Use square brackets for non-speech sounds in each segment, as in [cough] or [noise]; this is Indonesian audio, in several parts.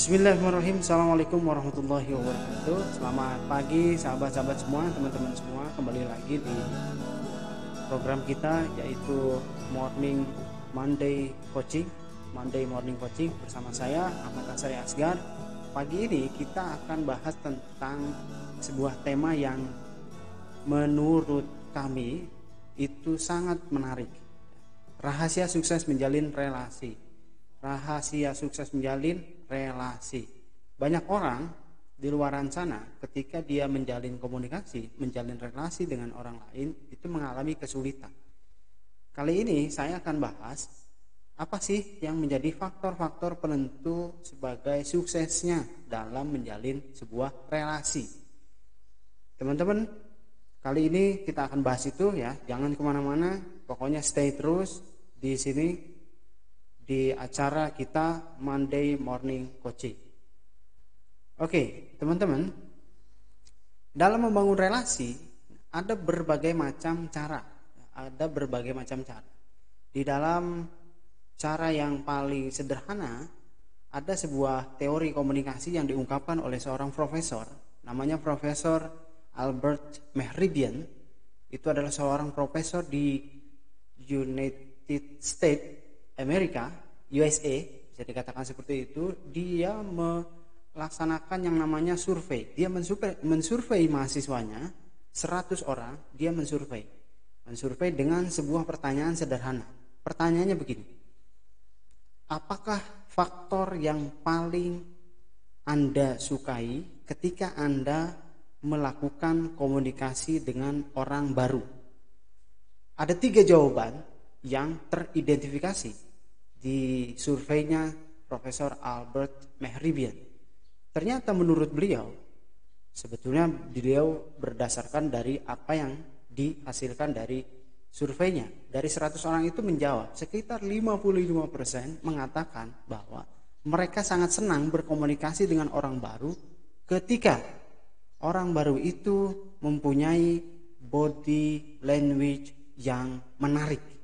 Bismillahirrahmanirrahim. Assalamualaikum warahmatullahi wabarakatuh. Selamat pagi sahabat-sahabat semua Teman-teman semua. Kembali lagi di program kita Yaitu Morning Monday Coaching. Monday Morning Coaching bersama saya Ahmad Asari Asgar. Pagi ini kita akan bahas tentang sebuah tema yang menurut kami itu sangat menarik. Rahasia sukses menjalin relasi. Rahasia sukses menjalin relasi. Banyak orang di luar sana ketika dia menjalin komunikasi, menjalin relasi dengan orang lain itu mengalami kesulitan. Kali ini saya akan bahas apa sih yang menjadi faktor-faktor penentu sebagai suksesnya dalam menjalin sebuah relasi. Teman-teman, kali ini kita akan bahas itu ya, jangan ke mana-mana, pokoknya stay terus di sini di acara kita Monday Morning Coaching. Oke, teman-teman, dalam membangun relasi ada berbagai macam cara, ada berbagai macam cara. Di dalam cara yang paling sederhana ada sebuah teori komunikasi yang diungkapkan oleh seorang profesor, namanya Profesor Albert Mehribian. Itu adalah seorang profesor di United States Amerika, USA, bisa dikatakan seperti itu, dia melaksanakan yang namanya survei. Dia mensurvei, mensurvei mahasiswanya, 100 orang, dia mensurvei. Mensurvei dengan sebuah pertanyaan sederhana. Pertanyaannya begini. Apakah faktor yang paling Anda sukai ketika Anda melakukan komunikasi dengan orang baru? Ada tiga jawaban yang teridentifikasi di surveinya Profesor Albert Mehribian. Ternyata menurut beliau, sebetulnya beliau berdasarkan dari apa yang dihasilkan dari surveinya. Dari 100 orang itu menjawab, sekitar 55% mengatakan bahwa mereka sangat senang berkomunikasi dengan orang baru ketika orang baru itu mempunyai body language yang menarik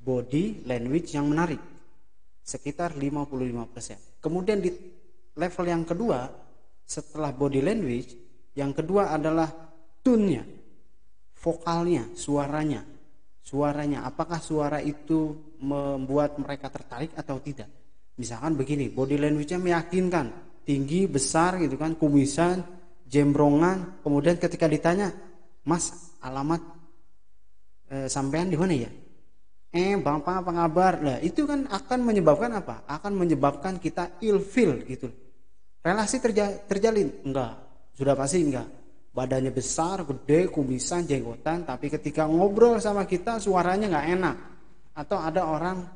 body language yang menarik sekitar 55%. Kemudian di level yang kedua setelah body language yang kedua adalah tune-nya, vokalnya, suaranya. Suaranya apakah suara itu membuat mereka tertarik atau tidak? Misalkan begini, body language-nya meyakinkan, tinggi, besar gitu kan, kumisan, jembrongan, kemudian ketika ditanya, "Mas, alamat e, sampean di mana ya?" Eh bapak apa kabar? Lah itu kan akan menyebabkan apa? Akan menyebabkan kita ilfil gitu. Relasi terja terjalin? Enggak. Sudah pasti enggak. Badannya besar gede kumisan jenggotan tapi ketika ngobrol sama kita suaranya nggak enak. Atau ada orang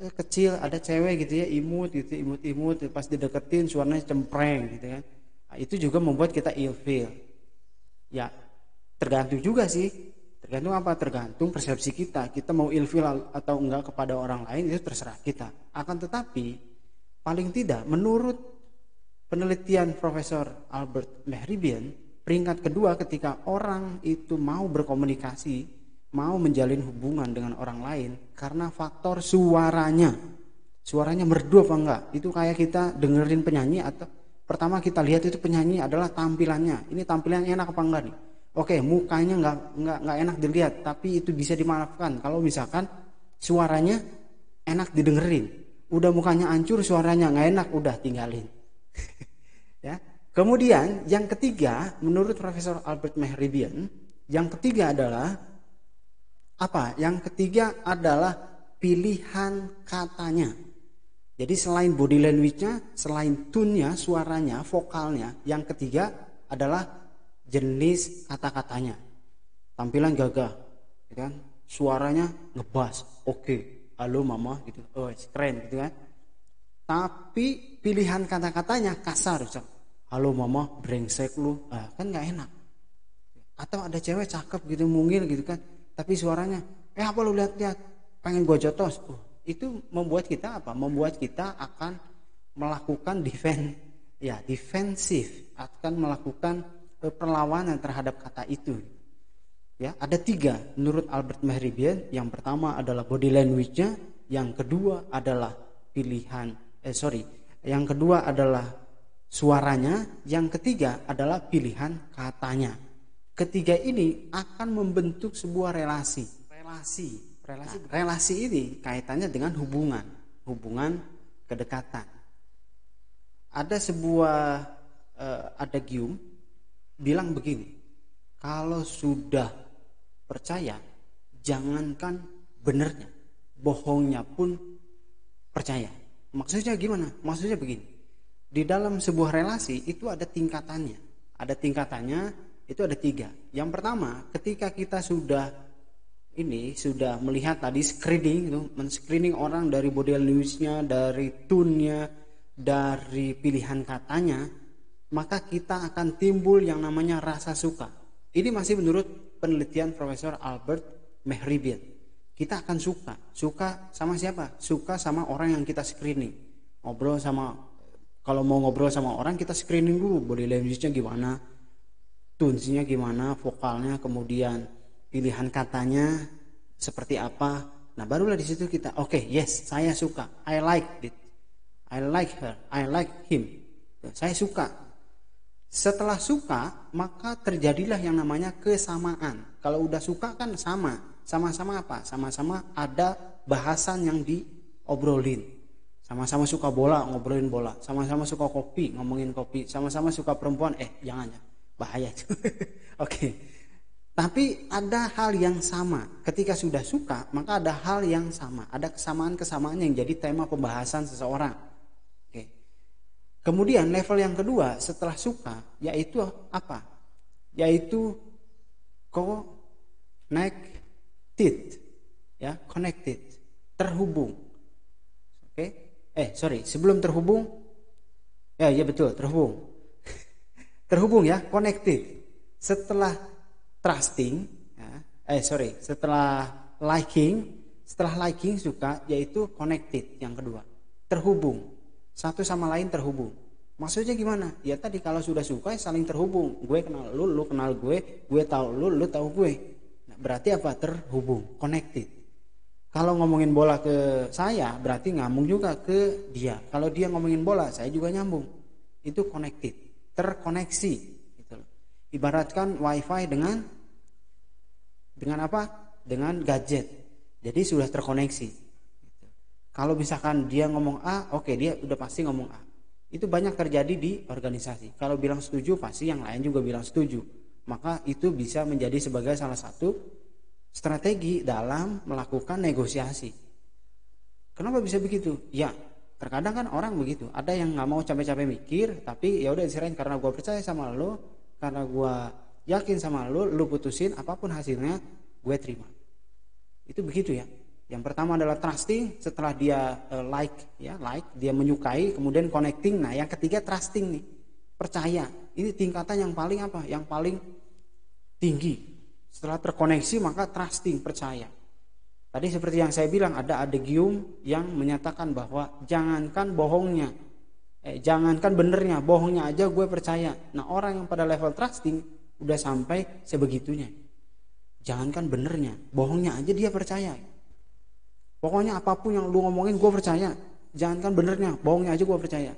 eh, kecil ada cewek gitu ya imut gitu imut imut pas dideketin suaranya cempreng gitu kan. Nah, itu juga membuat kita ilfil. Ya tergantung juga sih Tergantung apa? Tergantung persepsi kita. Kita mau ilfil atau enggak kepada orang lain itu terserah kita. Akan tetapi paling tidak menurut penelitian Profesor Albert Mehribian, peringkat kedua ketika orang itu mau berkomunikasi, mau menjalin hubungan dengan orang lain karena faktor suaranya. Suaranya merdu apa enggak? Itu kayak kita dengerin penyanyi atau pertama kita lihat itu penyanyi adalah tampilannya. Ini tampilannya enak apa enggak nih? Oke, mukanya nggak nggak nggak enak dilihat, tapi itu bisa dimaafkan kalau misalkan suaranya enak didengerin. Udah mukanya hancur, suaranya nggak enak, udah tinggalin. [laughs] ya. Kemudian yang ketiga, menurut Profesor Albert Mehribian, yang ketiga adalah apa? Yang ketiga adalah pilihan katanya. Jadi selain body language-nya, selain tune-nya, suaranya, vokalnya, yang ketiga adalah jenis kata-katanya. Tampilan gagah gitu kan? Suaranya ngebas oke okay. halo mama gitu. Oh keren gitu kan? Tapi pilihan kata-katanya kasar so. halo mama brengsek lu. Ah, kan nggak enak. Atau ada cewek cakep gitu mungil gitu kan? Tapi suaranya eh apa lu lihat-lihat? Pengen gua jotos. Oh, itu membuat kita apa? Membuat kita akan melakukan defense ya defensif. Akan melakukan perlawanan terhadap kata itu. Ya, ada tiga menurut Albert Mehribian. Yang pertama adalah body language-nya, yang kedua adalah pilihan eh sorry, yang kedua adalah suaranya, yang ketiga adalah pilihan katanya. Ketiga ini akan membentuk sebuah relasi. Relasi, relasi, nah, relasi ini kaitannya dengan hubungan, hubungan kedekatan. Ada sebuah uh, adagium bilang begini, kalau sudah percaya, jangankan benernya, bohongnya pun percaya. Maksudnya gimana? Maksudnya begini. Di dalam sebuah relasi itu ada tingkatannya. Ada tingkatannya, itu ada tiga. Yang pertama, ketika kita sudah ini sudah melihat tadi screening itu, men-screening orang dari body language-nya, dari tune-nya, dari pilihan katanya, maka kita akan timbul yang namanya rasa suka. Ini masih menurut penelitian Profesor Albert Mehribian. Kita akan suka. Suka sama siapa? Suka sama orang yang kita screening. Ngobrol sama kalau mau ngobrol sama orang kita screening dulu body language-nya gimana, tunesnya gimana, vokalnya, kemudian pilihan katanya seperti apa. Nah, barulah di situ kita oke, okay, yes, saya suka. I like it. I like her. I like him. Saya suka setelah suka, maka terjadilah yang namanya kesamaan. Kalau udah suka kan sama. Sama-sama apa? Sama-sama ada bahasan yang diobrolin. Sama-sama suka bola, ngobrolin bola. Sama-sama suka kopi, ngomongin kopi. Sama-sama suka perempuan, eh jangan ya. Bahaya. [laughs] Oke. Tapi ada hal yang sama. Ketika sudah suka, maka ada hal yang sama. Ada kesamaan-kesamaan yang jadi tema pembahasan seseorang. Kemudian level yang kedua setelah suka yaitu apa? Yaitu connected ya, connected, terhubung. Oke. Okay? Eh, sorry, sebelum terhubung ya, ya betul, terhubung. [laughs] terhubung ya, connected. Setelah trusting ya, eh sorry, setelah liking, setelah liking suka yaitu connected yang kedua. Terhubung satu sama lain terhubung. Maksudnya gimana? Ya tadi kalau sudah suka ya saling terhubung. Gue kenal lu, lu kenal gue, gue tahu lu, lu tahu gue. Nah, berarti apa? Terhubung, connected. Kalau ngomongin bola ke saya, berarti ngambung juga ke dia. Kalau dia ngomongin bola, saya juga nyambung. Itu connected, terkoneksi. Gitu. Ibaratkan wifi dengan dengan apa? Dengan gadget. Jadi sudah terkoneksi. Kalau misalkan dia ngomong A, oke okay, dia udah pasti ngomong A. Itu banyak terjadi di organisasi. Kalau bilang setuju, pasti yang lain juga bilang setuju. Maka itu bisa menjadi sebagai salah satu strategi dalam melakukan negosiasi. Kenapa bisa begitu? Ya, terkadang kan orang begitu. Ada yang nggak mau capek-capek mikir, tapi ya udah diserahin karena gue percaya sama lo, karena gue yakin sama lo, lo putusin apa pun hasilnya, gue terima. Itu begitu ya. Yang pertama adalah trusting, setelah dia uh, like ya, like, dia menyukai, kemudian connecting. Nah, yang ketiga trusting nih. Percaya. Ini tingkatan yang paling apa? Yang paling tinggi. Setelah terkoneksi maka trusting, percaya. Tadi seperti yang saya bilang ada adegium yang menyatakan bahwa jangankan bohongnya, eh, jangankan benernya, bohongnya aja gue percaya. Nah orang yang pada level trusting udah sampai sebegitunya. Jangankan benernya, bohongnya aja dia percaya. Pokoknya apa pun yang lu ngomongin gue percaya. Jangankan benernya, bohongnya aja gue percaya.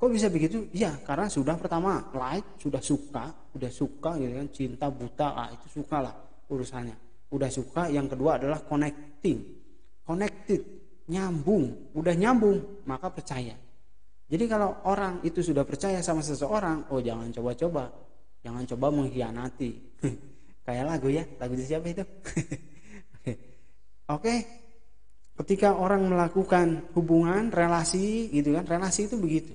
Kok bisa begitu? Ya karena sudah pertama like, sudah suka, sudah suka gitu kan, cinta buta, ah itu suka lah urusannya. Udah suka, yang kedua adalah connecting. Connected, nyambung, udah nyambung, maka percaya. Jadi kalau orang itu sudah percaya sama seseorang, oh jangan coba-coba, jangan coba mengkhianati. [laughs] Kayak lagu ya, lagu siapa itu? [laughs] Oke, ketika orang melakukan hubungan relasi gitu kan, relasi itu begitu.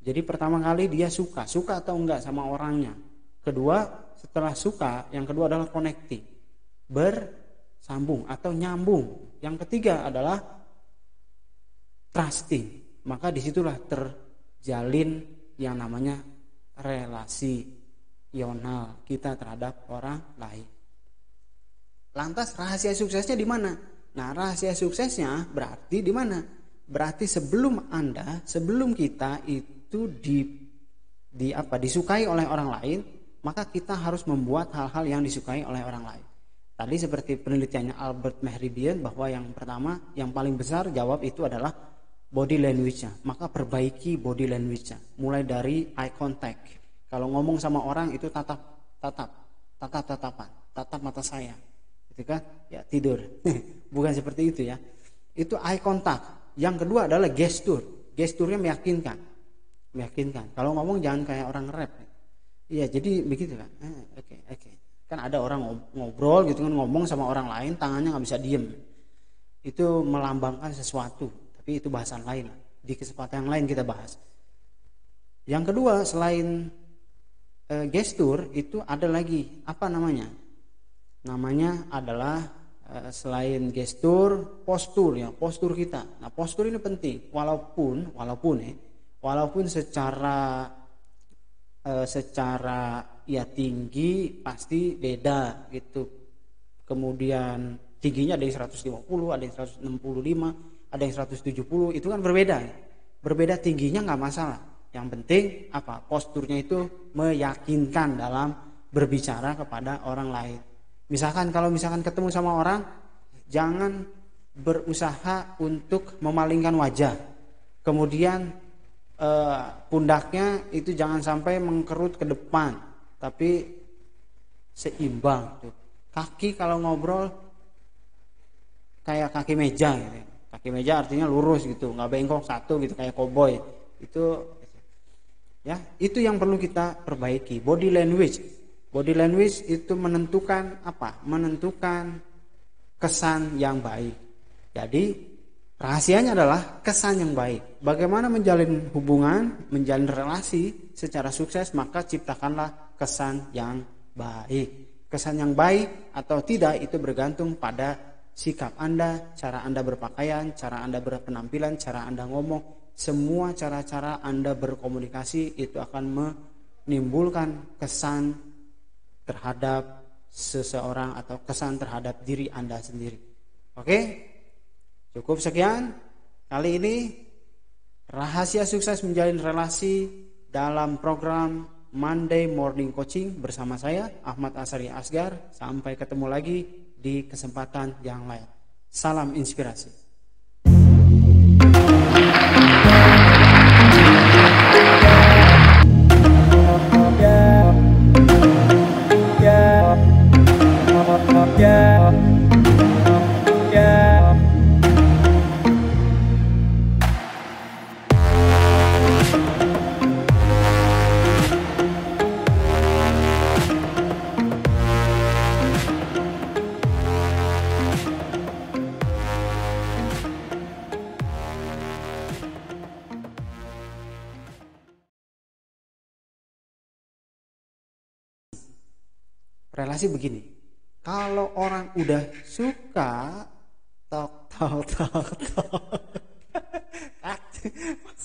Jadi pertama kali dia suka, suka atau enggak sama orangnya. Kedua, setelah suka, yang kedua adalah connecting, bersambung atau nyambung. Yang ketiga adalah trusting. Maka di situlah terjalin yang namanya relasi yonal kita terhadap orang lain. Lantas rahasia suksesnya di mana? Nah, rahasia suksesnya berarti di mana? Berarti sebelum Anda, sebelum kita itu di di apa? disukai oleh orang lain, maka kita harus membuat hal-hal yang disukai oleh orang lain. Tadi seperti penelitiannya Albert Mehribian bahwa yang pertama, yang paling besar jawab itu adalah body language-nya maka perbaiki body language-nya mulai dari eye contact kalau ngomong sama orang itu tatap tatap tatap tatapan tatap mata saya gitu kan? Ya tidur. [laughs] Bukan seperti itu ya. Itu eye contact. Yang kedua adalah gestur. Gesturnya meyakinkan. Meyakinkan. Kalau ngomong jangan kayak orang rap. Iya jadi begitu kan oke eh, oke okay, okay. kan ada orang ngobrol gitu kan ngomong sama orang lain tangannya nggak bisa diem. Itu melambangkan sesuatu tapi itu bahasan lain. Di kesempatan yang lain kita bahas. Yang kedua selain e, gestur itu ada lagi. Apa namanya namanya adalah e, selain gestur postur ya postur kita. Nah postur ini penting. Walaupun walaupun ya walaupun secara e, secara ya tinggi pasti beda gitu. Kemudian tingginya ada yang 150 ada yang 165 ada yang 170 itu kan berbeda berbeda tingginya nggak masalah. Yang penting apa? Posturnya itu meyakinkan dalam berbicara kepada orang lain misalkan kalau misalkan ketemu sama orang jangan berusaha untuk memalingkan wajah. Kemudian eh, pundaknya itu jangan sampai mengkerut ke depan tapi seimbang kaki kalau ngobrol kayak kaki meja gitu kaki meja artinya lurus gitu nggak bengkok satu gitu kayak koboi itu ya itu yang perlu kita perbaiki. Body language body language itu menentukan apa? Menentukan kesan yang baik. Jadi rahasianya adalah kesan yang baik. Bagaimana menjalin hubungan menjalin relasi secara sukses maka ciptakanlah kesan yang baik. Kesan yang baik atau tidak itu bergantung pada sikap Anda, cara Anda berpakaian, cara Anda berpenampilan, cara Anda ngomong, semua cara-cara Anda berkomunikasi itu akan menimbulkan kesan terhadap seseorang atau kesan terhadap diri Anda sendiri. Oke? Cukup sekian kali ini rahasia sukses menjalin relasi dalam program Monday Morning Coaching bersama saya Ahmad Asari Asgar. Sampai ketemu lagi di kesempatan yang lain. Salam inspirasi. Relasi begini kalau orang udah suka tok tok tok tok [laughs]